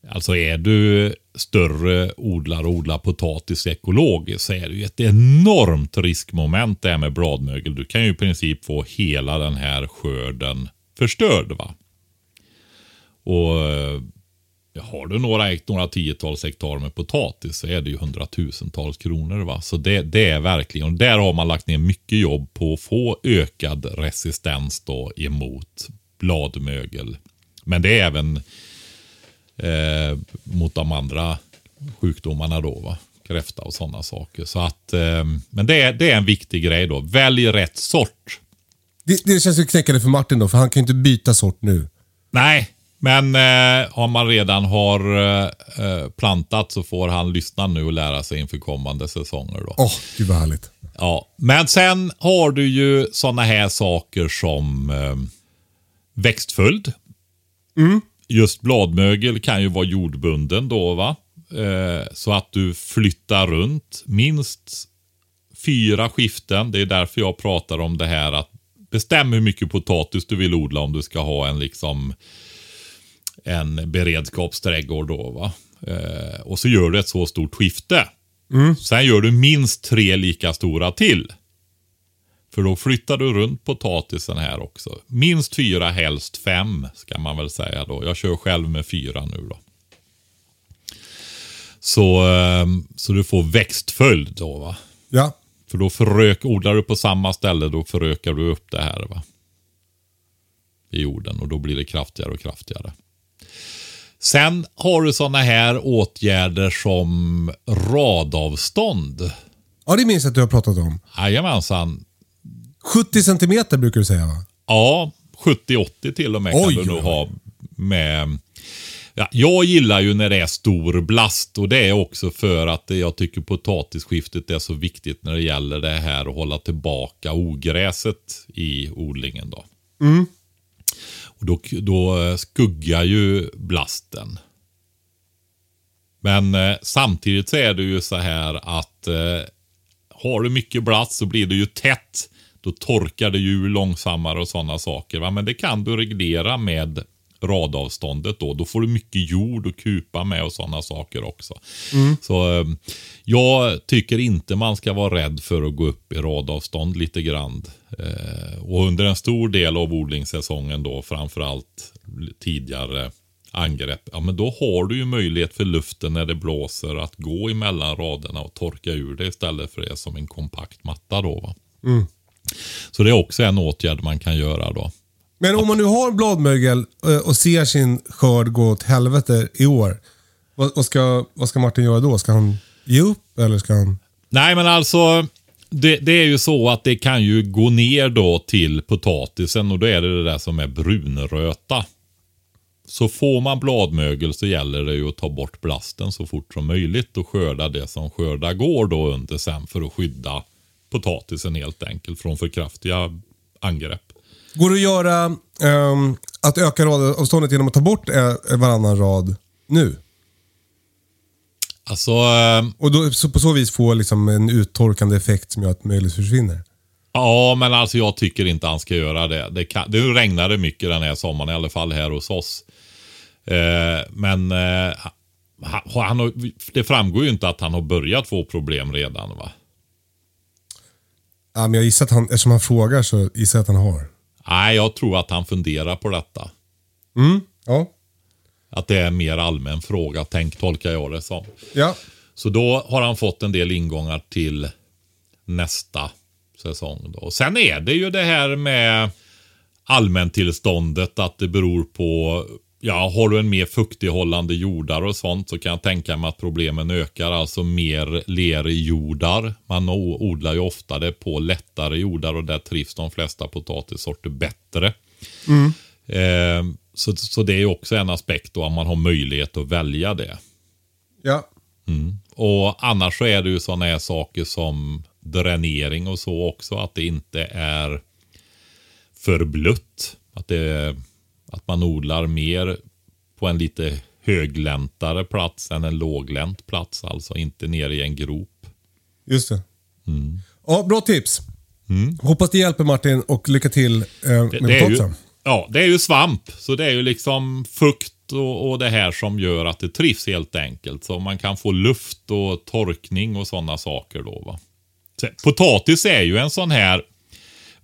Speaker 3: alltså är du större odlare och odlar potatis ekologiskt så är det ju ett enormt riskmoment det här med bladmögel. Du kan ju i princip få hela den här skörden förstörd. va. Och eh, har du några, några tiotals hektar med potatis så är det ju hundratusentals kronor. Va? Så det, det är verkligen, och där har man lagt ner mycket jobb på att få ökad resistens då emot bladmögel. Men det är även eh, mot de andra sjukdomarna då. Va? Kräfta och sådana saker. Så att, eh, men det är, det är en viktig grej då. Välj rätt sort.
Speaker 2: Det, det känns ju knäckande för Martin då, för han kan ju inte byta sort nu.
Speaker 3: Nej, men eh, om man redan har eh, plantat så får han lyssna nu och lära sig inför kommande säsonger.
Speaker 2: Åh, gud vad härligt.
Speaker 3: Ja, men sen har du ju sådana här saker som eh, växtföljd. Just bladmögel kan ju vara jordbunden då va. Eh, så att du flyttar runt minst fyra skiften. Det är därför jag pratar om det här att bestäm hur mycket potatis du vill odla om du ska ha en liksom en beredskapsträdgård då va. Eh, och så gör du ett så stort skifte. Sen gör du minst tre lika stora till. För då flyttar du runt potatisen här också. Minst fyra, helst fem ska man väl säga då. Jag kör själv med fyra nu då. Så, eh, så du får växtföljd då va.
Speaker 2: Ja.
Speaker 3: För då förök, odlar du på samma ställe då förökar du upp det här va. I jorden och då blir det kraftigare och kraftigare. Sen har du sådana här åtgärder som radavstånd.
Speaker 2: ja, det minns jag att du har pratat om.
Speaker 3: Jajamensan.
Speaker 2: 70 centimeter brukar du säga va?
Speaker 3: Ja, 70-80 till och med
Speaker 2: Oj,
Speaker 3: kan du nog ha med. Ja, jag gillar ju när det är stor blast och det är också för att jag tycker potatisskiftet är så viktigt när det gäller det här att hålla tillbaka ogräset i odlingen. Då. Och då, då skuggar ju blasten. Men eh, samtidigt så är det ju så här att eh, har du mycket blast så blir det ju tätt. Då torkar det ju långsammare och sådana saker. Va? Men det kan du reglera med radavståndet då. Då får du mycket jord och kupa med och sådana saker också. Så eh, jag tycker inte man ska vara rädd för att gå upp i radavstånd lite grann. Eh, och under en stor del av odlingssäsongen då, framförallt tidigare angrepp, ja men då har du ju möjlighet för luften när det blåser att gå emellan raderna och torka ur det istället för det som en kompakt matta då. Va? Så det är också en åtgärd man kan göra då.
Speaker 2: Men om man nu har bladmögel eh, och ser sin skörd gå åt helvete i år. Vad, vad, ska, vad ska Martin göra då? Ska han ge upp eller ska han...
Speaker 3: Nej, men alltså. Det, det är ju så att det kan ju gå ner då till potatisen och då är det det där som är brunröta. Så får man bladmögel så gäller det ju att ta bort blasten så fort som möjligt och skörda det som skörda går då under sen för att skydda potatisen helt enkelt från för kraftiga angrepp.
Speaker 2: Går det att göra ehm, att öka radavståndet genom att ta bort eh, varannan rad nu?
Speaker 3: Alltså, eh,
Speaker 2: Och då, så på så vis få liksom en uttorkande effekt som gör att möjlighet försvinner.
Speaker 3: ja men alltså jag tycker inte han ska göra det. Det, kan, det regnade mycket den här sommaren, i alla fall här hos oss. Eh, men eh, han, han har, det framgår ju inte att han har börjat få problem redan va?
Speaker 2: Ja, men jag gissar att han, eftersom han frågar så gissar jag att han har.
Speaker 3: Nej, jag tror att han funderar på detta.
Speaker 2: Mm. Ja.
Speaker 3: Att det är en mer allmän fråga, tänk, tolkar jag det som.
Speaker 2: Ja.
Speaker 3: Så då har han fått en del ingångar till nästa säsong. Då. Sen är det ju det här med allmäntillståndet, att det beror på Ja, har du en mer fuktighållande jordar och sånt så kan jag tänka mig att problemen ökar. Alltså mer lerjordar. Man odlar ju ofta det på lättare jordar och där trivs de flesta potatissorter bättre. Eh, så, så det är också en aspekt då, om man har möjlighet att välja det.
Speaker 2: Ja.
Speaker 3: Och annars så är det ju sådana här saker som dränering och så också. Att det inte är för blött. Att, det, att man odlar mer på en lite högläntare plats än en låglänt plats. Alltså inte ner i en grop.
Speaker 2: Just det. Ja, bra tips. Hoppas det hjälper Martin och lycka till eh, med
Speaker 3: Det, det ju, ja, det är ju svamp. Så det är ju liksom fukt och, och det här som gör att det trivs helt enkelt. Så man kan få luft och torkning och sådana saker då. Va? Så, potatis är ju en sån här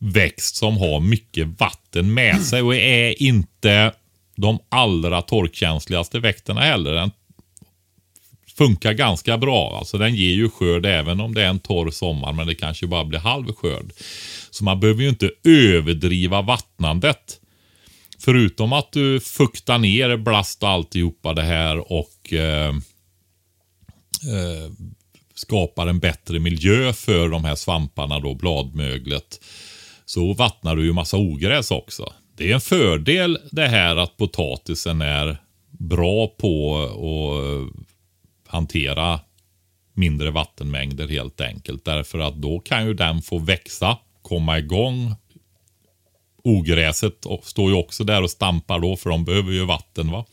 Speaker 3: växt som har mycket vatten med sig och är inte de allra torkkänsligaste växterna heller. Den funkar ganska bra. Alltså den ger ju skörd även om det är en torr sommar men det kanske bara blir halv skörd. Så man behöver ju inte överdriva vattnandet. Förutom att du fuktar ner blast och alltihopa det här och eh, eh, skapar en bättre miljö för de här svamparna då, bladmöglet. Så vattnar du ju massa ogräs också. Det är en fördel det här att potatisen är bra på att hantera mindre vattenmängder helt enkelt. Därför att då kan ju den få växa, komma igång. Ogräset står ju också där och stampar då för de behöver ju vatten. va.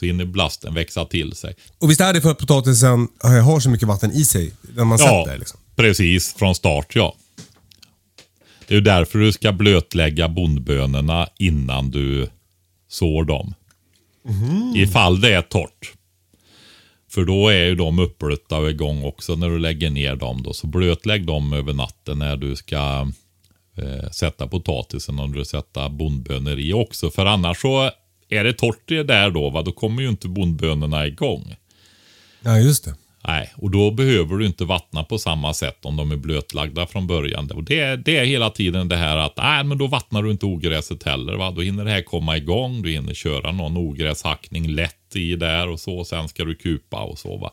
Speaker 3: Så hinner blasten växa till sig.
Speaker 2: Och visst är det för att potatisen har så mycket vatten i sig när man
Speaker 3: Ja,
Speaker 2: sätter liksom.
Speaker 3: precis. Från start ja. Det är ju därför du ska blötlägga bondbönorna innan du sår dem. Ifall det är torrt. För då är ju de uppblötta och igång också när du lägger ner dem. Då. Så blötlägg dem över natten när du ska eh, sätta potatisen och du sätta bondbönor i också. För annars så är det torrt det där då, va? då kommer ju inte bondbönorna igång.
Speaker 2: Ja, just det.
Speaker 3: Nej, och då behöver du inte vattna på samma sätt om de är blötlagda från början. Och det, det är hela tiden det här att nej, men då vattnar du inte ogräset heller. Va? Då hinner det här komma igång. Du hinner köra någon ogräshackning lätt i där och så. Sen ska du kupa och så. Va?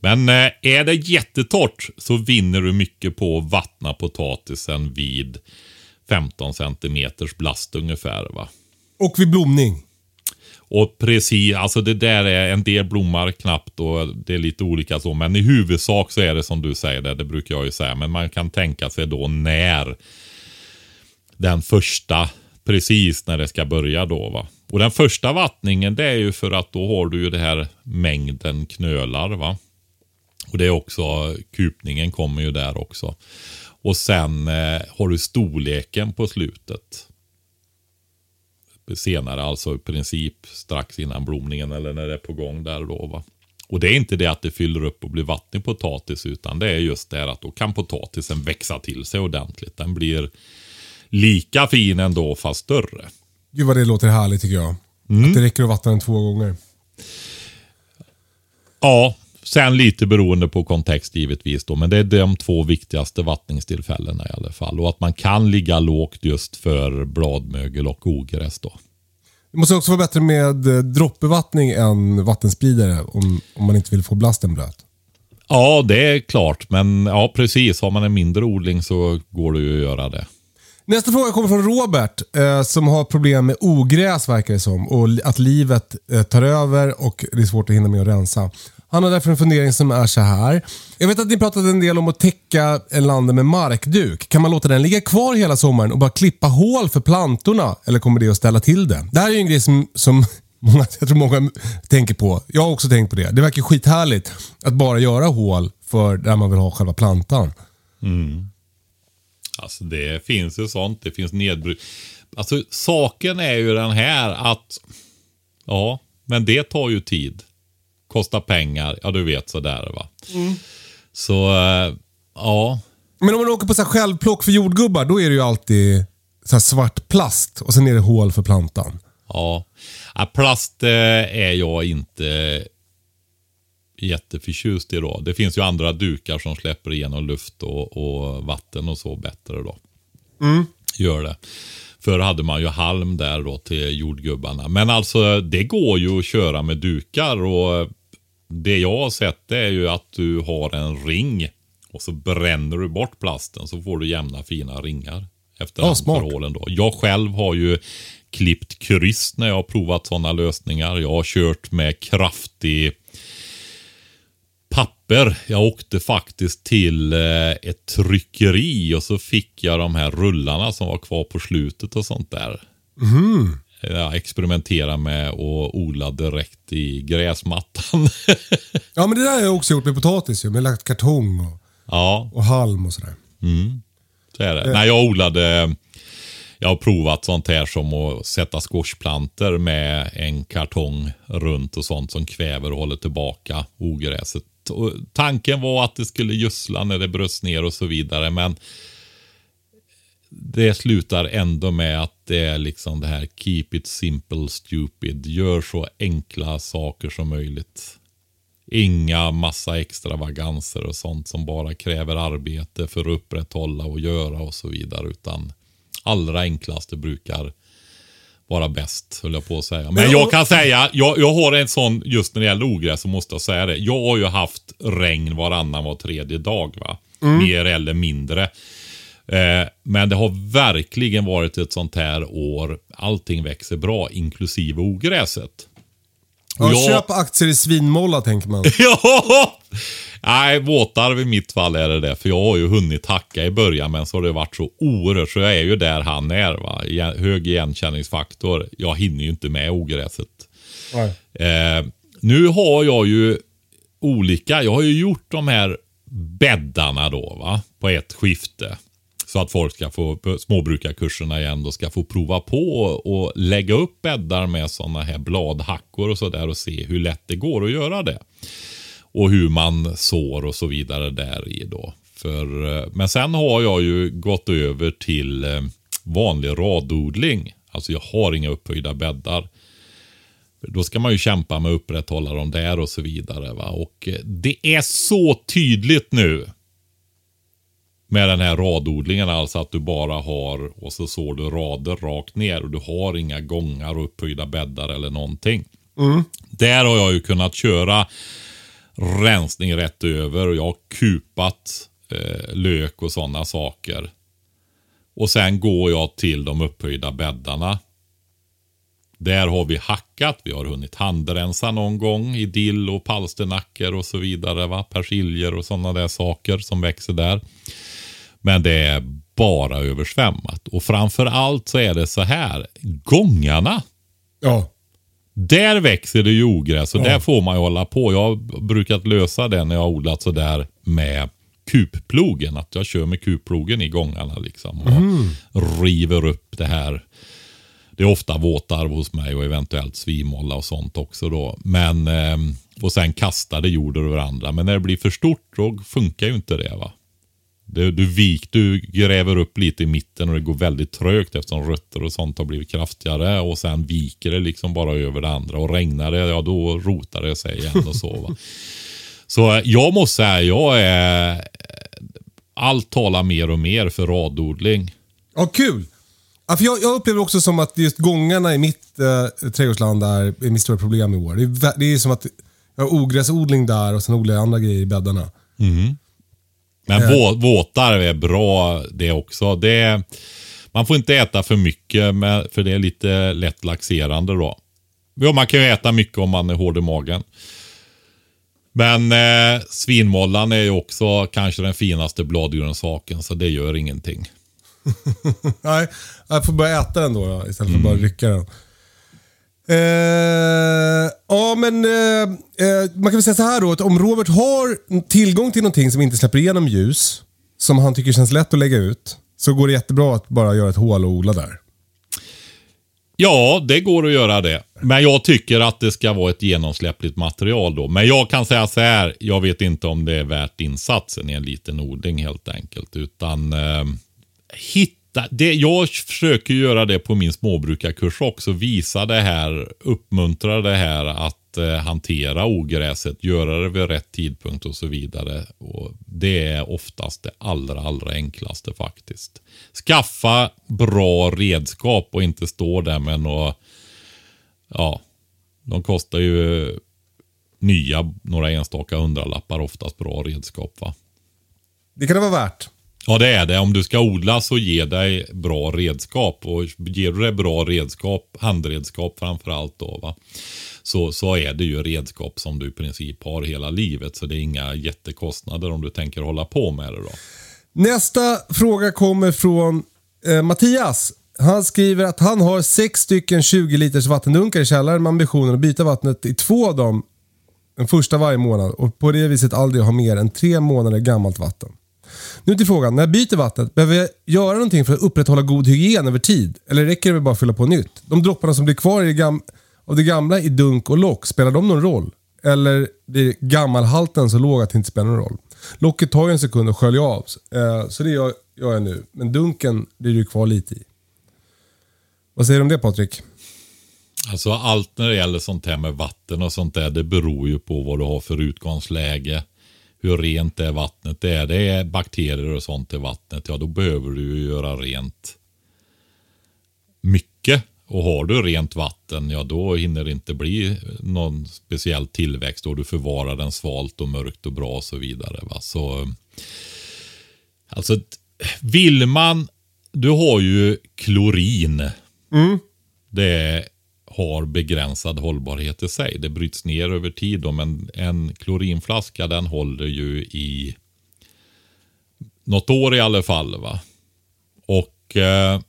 Speaker 3: Men eh, är det jättetorrt så vinner du mycket på att vattna potatisen vid 15 centimeters blast ungefär. Va?
Speaker 2: Och vid blomning.
Speaker 3: Och precis, alltså det där är en del blommar knappt och det är lite olika så. Men i huvudsak så är det som du säger, det, det brukar jag ju säga. Men man kan tänka sig då när den första, precis när det ska börja då va. Och den första vattningen det är ju för att då har du ju det här mängden knölar va. Och det är också, kupningen kommer ju där också. Och sen eh, har du storleken på slutet senare, alltså i princip strax innan blomningen eller när det är på gång där då. Va? Och det är inte det att det fyller upp och blir vatten i potatis utan det är just det att då kan potatisen växa till sig ordentligt. Den blir lika fin ändå fast större.
Speaker 2: Gud vad det låter härligt tycker jag. Att det räcker att vattna den två gånger.
Speaker 3: Ja, sen lite beroende på kontext givetvis då. Men det är de två viktigaste vattningstillfällena i alla fall. Och att man kan ligga lågt just för bladmögel och ogräs då.
Speaker 2: Det måste också vara bättre med eh, droppbevattning än vattenspridare om, om man inte vill få blasten blöt.
Speaker 3: Ja, det är klart. Men ja, precis. Har man en mindre odling så går det ju att göra det.
Speaker 2: Nästa fråga kommer från Robert eh, som har problem med ogräs verkar det som. Och att livet eh, tar över och det är svårt att hinna med att rensa. Han har därför en fundering som är så här. Jag vet att ni pratade en del om att täcka landet med markduk. Kan man låta den ligga kvar hela sommaren och bara klippa hål för plantorna? Eller kommer det att ställa till det? Det här är ju en grej som, som många, jag tror många tänker på. Jag har också tänkt på det. Det verkar skithärligt att bara göra hål för där man vill ha själva plantan. Mm.
Speaker 3: Alltså det finns ju sånt. Det finns nedbryt. Alltså saken är ju den här att ja, men det tar ju tid. Kostar pengar. Ja, du vet sådär va. Så eh, ja,
Speaker 2: Men om man åker på så här självplock för jordgubbar, då är det ju alltid så här svart plast och sen är det hål för plantan.
Speaker 3: ja. ja plast eh, är jag inte jätteförtjust i då. Det finns ju andra dukar som släpper igenom luft och, och vatten och så bättre då. Gör det. Förr hade man ju halm där då till jordgubbarna. Men alltså det går ju att köra med dukar och det jag har sett är ju att du har en ring och så bränner du bort plasten så får du jämna fina ringar. Efter
Speaker 2: Ja,
Speaker 3: hand
Speaker 2: smart.
Speaker 3: för hålen då. Jag själv har ju klippt kryss när jag har provat sådana lösningar. Jag har kört med kraftig papper. Jag åkte faktiskt till eh, ett tryckeri och så fick jag de här rullarna som var kvar på slutet och sånt där. Jag experimenterade med att odla direkt i gräsmattan.
Speaker 2: Ja, men det där har jag också gjort med potatis ju. Med lagt kartong och,
Speaker 3: ja,
Speaker 2: och halm och sådär.
Speaker 3: så är det. Nej, jag odlade... Jag har provat sånt här som att sätta squashplanter med en kartong runt och sånt som kväver och håller tillbaka ogräset. Och tanken var att det skulle gödsla när det bröts ner och så vidare, men det slutar ändå med att det är liksom det här keep it simple stupid. Gör så enkla saker som möjligt. Inga massa extravaganser och sånt som bara kräver arbete för att upprätthålla och göra och så vidare. Utan allra enklaste brukar vara bäst, höll jag på att säga. Men jag kan säga, jag, jag har en sån, just när det gäller ogräs så måste jag säga det. Jag har ju haft regn varannan var tredje dag. va Mer eller mindre. Eh, men det har verkligen varit ett sånt här år. Allting växer bra, inklusive ogräset.
Speaker 2: Ja,
Speaker 3: Jag-
Speaker 2: Köp aktier i svinmolla tänker man.
Speaker 3: Ja! Nej, våtar i mitt fall är det det. För jag har ju hunnit hacka i början men så har det varit så oerhört. Så jag är ju där han är. Va? Hög igenkänningsfaktor. Jag hinner ju inte med ogräset. Eh, nu har jag ju olika. Jag har ju gjort de här bäddarna då va. På ett skifte. Så att folk ska få, småbrukarkurserna igen, då ska få prova på och lägga upp bäddar med sådana här bladhackor och sådär och se hur lätt det går att göra det. Och hur man sår och så vidare där i då. För, eh, men sen har jag ju gått över till eh, vanlig radodling. Alltså jag har inga upphöjda bäddar. Då ska man ju kämpa med att upprätthålla dem där och så vidare. Va? Och eh, det är så tydligt nu. Med den här radodlingen, alltså att du bara har och så sår du rader rakt ner och du har inga gångar och upphöjda bäddar eller någonting. Där har jag ju kunnat köra rensning rätt över och jag har kupat eh, lök och sådana saker. Och sen går jag till de upphöjda bäddarna. Där har vi hackat, vi har hunnit handrensa någon gång i dill och palsternackor och så vidare. Va? Persiljer och sådana där saker som växer där. Men det är bara översvämmat. Och framför allt så är det så här. Gångarna.
Speaker 2: Ja.
Speaker 3: Där växer det ju ogräs och där får man ju hålla på. Jag har brukat lösa det när jag har odlat sådär med kupplogen. Att jag kör med kupplogen i gångarna liksom. Och river upp det här. Det är ofta våtarv hos mig och eventuellt svimolla och sånt också då. Men, ehm, och sen kastar det jord över varandra. Men när det blir för stort då funkar ju inte det va. Du, du, vik, du gräver upp lite i mitten och det går väldigt trögt eftersom rötter och sånt har blivit kraftigare. Och sen viker det liksom bara över det andra. Och regnar det, ja då rotar det sig igen och så. Va? Så eh, jag måste säga, jag är... Allt talar mer och mer för radodling.
Speaker 2: Ja, kul. Ja, för jag, jag upplever också som att just gångarna i mitt eh, trädgårdsland är, är mitt stora problem i år. Det är, det är som att jag har ogräsodling där och sen odlar jag andra grejer i bäddarna.
Speaker 3: Men vå, våtar är bra det också. Det, man får inte äta för mycket med, för det är lite lätt laxerande då. Ja, man kan ju äta mycket om man är hård i magen. Men eh, svinmollan är ju också kanske den finaste bladgrönsaken, så det gör ingenting.
Speaker 2: Nej, jag får börja äta den då, då istället för att bara rycka den. Eh, ja, men eh, eh, man kan väl säga så här då, att om Robert har tillgång till någonting som inte släpper igenom ljus, som han tycker känns lätt att lägga ut, så går det jättebra att bara göra ett hål och odla där.
Speaker 3: Ja, det går att göra det. Men jag tycker att det ska vara ett genomsläppligt material då. Men jag kan säga så här, jag vet inte om det är värt insatsen i en liten odling helt enkelt. Utan eh, hitta, det, jag försöker göra det på min småbrukarkurs också. Visa det här, uppmuntra det här att eh, hantera ogräset, göra det vid rätt tidpunkt och så vidare. Och det är oftast det allra, allra enklaste faktiskt. Skaffa bra redskap och inte stå där med några, ja, de kostar ju nya, några enstaka hundralappar oftast bra redskap va.
Speaker 2: Det kan det vara värt.
Speaker 3: Ja, det är det. Om du ska odla så ge dig bra redskap. Och ger du dig bra redskap, handredskap framför allt då, va? Så, så är det ju redskap som du i princip har hela livet. Så det är inga jättekostnader om du tänker hålla på med det då.
Speaker 2: Nästa fråga kommer från eh, Mattias. Han skriver att han har sex stycken 20 liters vattendunkar i källaren med ambitionen att byta vattnet i två av dem den första varje månad och på det viset aldrig ha mer än tre månader gammalt vatten. Nu till frågan, när jag byter vattnet, behöver jag göra någonting för att upprätthålla god hygien över tid? Eller räcker det med bara att fylla på nytt? De dropparna som blir kvar i gam av det gamla i dunk och lock, spelar de någon roll? Eller blir gammalhalten så låg att det inte spelar någon roll? Locket tar ju en sekund att skölja av, eh, så det gör, jag nu. Men dunken blir det ju kvar lite i. Vad säger du om det Patrik?
Speaker 3: Alltså allt när det gäller sånt här med vatten och sånt där, det beror ju på vad du har för utgångsläge. Hur rent det vattnet är. Det är bakterier och sånt i vattnet, ja då behöver du ju göra rent mycket. Och har du rent vatten, ja då hinner det inte bli någon speciell tillväxt och du förvarar den svalt och mörkt och bra och så vidare. Va? Så, alltså, vill man, du har ju klorin. Det har begränsad hållbarhet i sig. Det bryts ner över tid. Då, men en klorinflaska den håller ju i något år i alla fall. va. Och eh,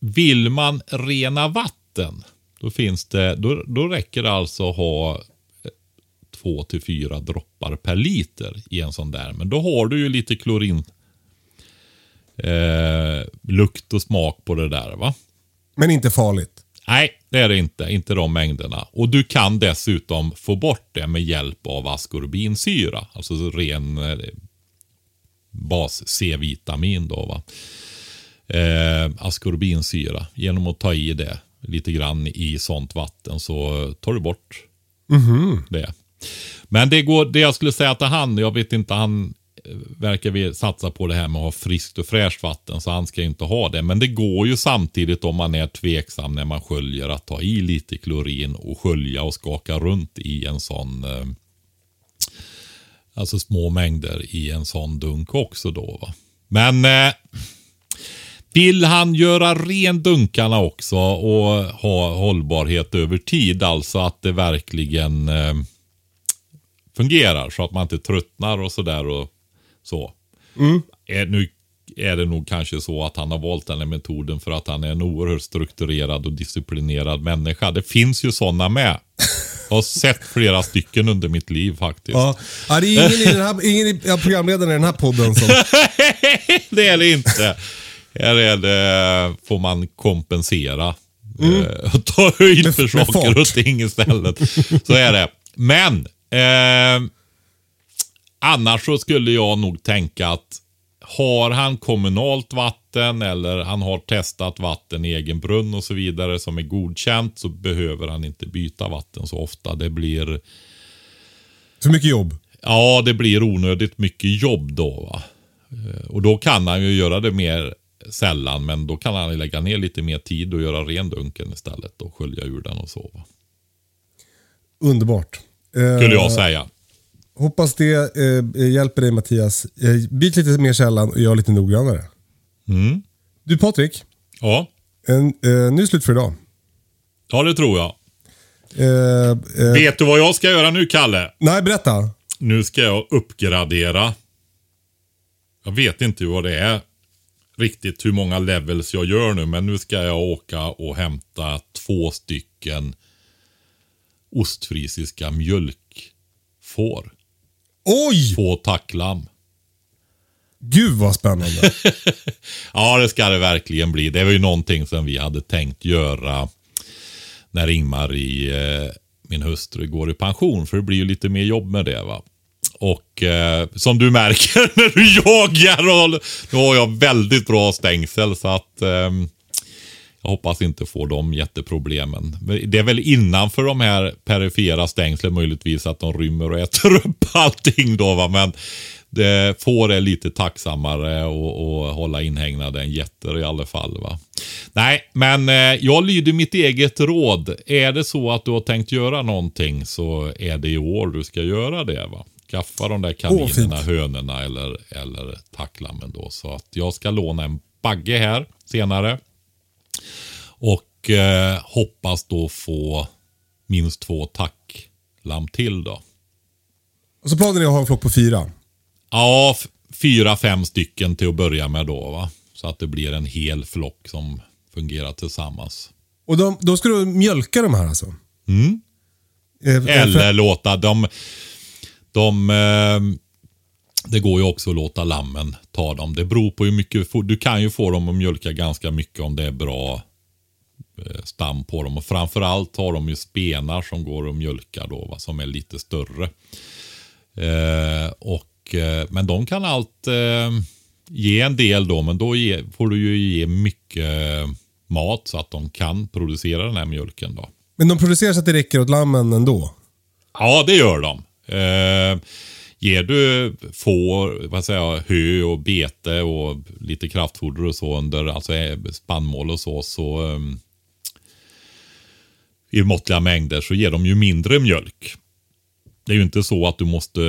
Speaker 3: vill man rena vatten, då, finns det, då, då räcker det alltså att ha eh, två till fyra droppar per liter i en sån där. Men då har du ju lite klorin eh, lukt och smak på det där. va.
Speaker 2: Men inte farligt.
Speaker 3: Nej, det är det inte. Inte de mängderna. Och du kan dessutom få bort det med hjälp av askorbinsyra. Alltså ren eh, bas-C-vitamin då va. Eh, askorbinsyra. Genom att ta i det lite grann i sånt vatten så tar du bort det. Men det går, det jag skulle säga till han, jag vet inte, han verkar vi satsa på det här med att ha friskt och fräscht vatten så han ska inte ha det. Men det går ju samtidigt om man är tveksam när man sköljer att ta i lite klorin och skölja och skaka runt i en sån eh, Alltså små mängder i en sån dunk också då. Va? Men eh, vill han göra ren dunkarna också och ha hållbarhet över tid, alltså att det verkligen eh, fungerar så att man inte tröttnar och sådär och så. Är, nu är det nog kanske så att han har valt den här metoden för att han är en oerhört strukturerad och disciplinerad människa. Det finns ju sådana med. Jag har sett flera stycken under mitt liv faktiskt.
Speaker 2: Ja. Ja, det är ingen, i den här, ingen i ja, programledaren i den här podden som...
Speaker 3: det är det inte. Här är det, får man kompensera. Eh, och ta höjd för saker och ting istället. Så är det. Men eh, annars så skulle jag nog tänka att har han kommunalt vatten eller han har testat vatten i egen brunn och så vidare som är godkänt så behöver han inte byta vatten så ofta. Det blir
Speaker 2: För mycket jobb.
Speaker 3: Ja, det blir onödigt mycket jobb då. Va? Eh, Och då kan han ju göra det mer sällan, men då kan han lägga ner lite mer tid och göra ren dunken istället och skölja ur den och så. Va?
Speaker 2: Underbart.
Speaker 3: Skulle jag säga.
Speaker 2: Hoppas det eh, hjälper dig Mattias. Eh, byt lite mer sällan och gör lite noggrannare.
Speaker 3: Mm.
Speaker 2: Du Patrik,
Speaker 3: Ja.
Speaker 2: en, eh, nu är det slut för idag.
Speaker 3: ja, det tror jag.
Speaker 2: Eh, eh,
Speaker 3: Vet du vad jag ska göra nu, Kalle?
Speaker 2: nej, berätta.
Speaker 3: Nu ska jag uppgradera. Jag vet inte vad det är riktigt hur många levels jag gör nu. Men nu ska jag åka och hämta två stycken ostfrisiska mjölkfår.
Speaker 2: Oj!
Speaker 3: Två tacklam.
Speaker 2: Gud vad spännande.
Speaker 3: Ja, det ska det verkligen bli. Det var ju någonting som vi hade tänkt göra när Ingmar i eh, min hustru går i pension. För det blir ju lite mer jobb med det. va. Och eh, som du märker när du jagar, och, då har jag väldigt bra stängsel. Så att ehm, jag hoppas inte få de jätteproblemen. Men Det är väl innanför de här perifera stängslen möjligtvis att de rymmer och äter upp allting då. Va? Men det får är lite tacksammare att hålla inhägnade än getter i alla fall. Va? Nej, men eh, jag lyder mitt eget råd. Är det så att du har tänkt göra någonting så är det i år du ska göra det. va. Skaffa de där kaninerna,
Speaker 2: fint.
Speaker 3: hönorna eller, eller tacklammen då. Så att jag ska låna en bagge här senare. Och eh, hoppas då få minst två tacklam till då.
Speaker 2: Och så planen är att ha en flock på fyra.
Speaker 3: Ja, fyra, fem stycken till att börja med då. Va? Så att det blir en hel flock som fungerar tillsammans.
Speaker 2: Och de, då ska du mjölka de här alltså?
Speaker 3: Mm.
Speaker 2: Eh, eh,
Speaker 3: Eller
Speaker 2: för-
Speaker 3: låta dem... De, eh, det går ju också att låta lammen ta dem. Det beror på hur mycket... Du kan ju få dem att mjölka ganska mycket om det är bra eh, stam på dem. Och framförallt har de ju spenar som går att mjölka då, va, som är lite större. Eh, och, eh, men de kan allt eh, ge en del då, men då ge, får du ju ge mycket eh, mat så att de kan producera den här mjölken. då.
Speaker 2: Men de producerar så att det räcker åt lammen ändå?
Speaker 3: Ja, det gör de. Ger du får, vad säger jag, hö och bete och lite kraftfoder och så under, alltså eh, spannmål och så, så eh, i måttliga mängder så ger de ju mindre mjölk. Det är ju inte så att du måste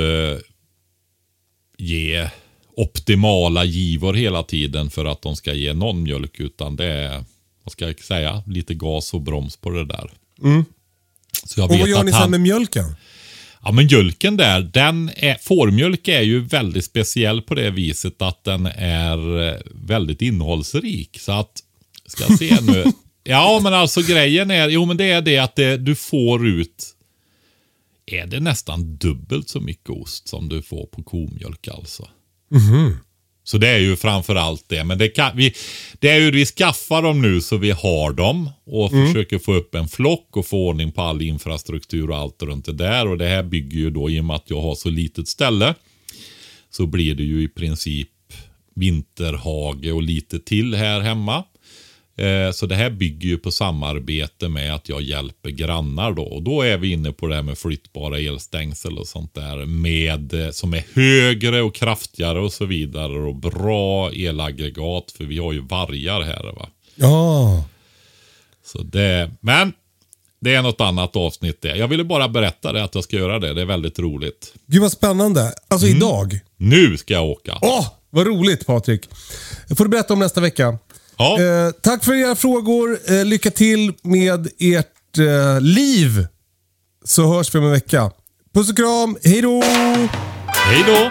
Speaker 3: ge optimala givor hela tiden för att de ska ge någon mjölk, utan det är, vad ska jag säga, lite gas och broms på det där. Så jag
Speaker 2: Och vad
Speaker 3: vet
Speaker 2: gör
Speaker 3: att
Speaker 2: ni sen
Speaker 3: han-
Speaker 2: med mjölken?
Speaker 3: Ja, men mjölken där, den är, fårmjölk är ju väldigt speciell på det viset att den är eh, väldigt innehållsrik. Så att, ska jag se nu. Ja, men alltså grejen är, jo men det är det att det, du får ut, är det nästan dubbelt så mycket ost som du får på komjölk alltså. Så det är ju framför allt det. Men det, kan, vi, det är ju vi skaffar dem nu så vi har dem och försöker få upp en flock och få ordning på all infrastruktur och allt runt det där. Och det här bygger ju då, i och med att jag har så litet ställe, så blir det ju i princip vinterhage och lite till här hemma. Eh, Så det här bygger ju på samarbete med att jag hjälper grannar då. Och då är vi inne på det här med flyttbara elstängsel och sånt där. Med, eh, som är högre och kraftigare och så vidare. Och bra elaggregat för vi har ju vargar här va.
Speaker 2: Ja.
Speaker 3: Så det, men det är något annat avsnitt det. Jag ville bara berätta det att jag ska göra det. Det är väldigt roligt.
Speaker 2: Gud vad spännande. Alltså
Speaker 3: Mm.
Speaker 2: idag.
Speaker 3: Nu ska jag åka.
Speaker 2: Åh, vad roligt Patrik. Det får du berätta om nästa vecka.
Speaker 3: Ja.
Speaker 2: Eh, tack för era frågor. Eh, lycka till med ert eh, liv. Så hörs vi om en vecka. Puss och kram. Hej då!
Speaker 3: Hej då!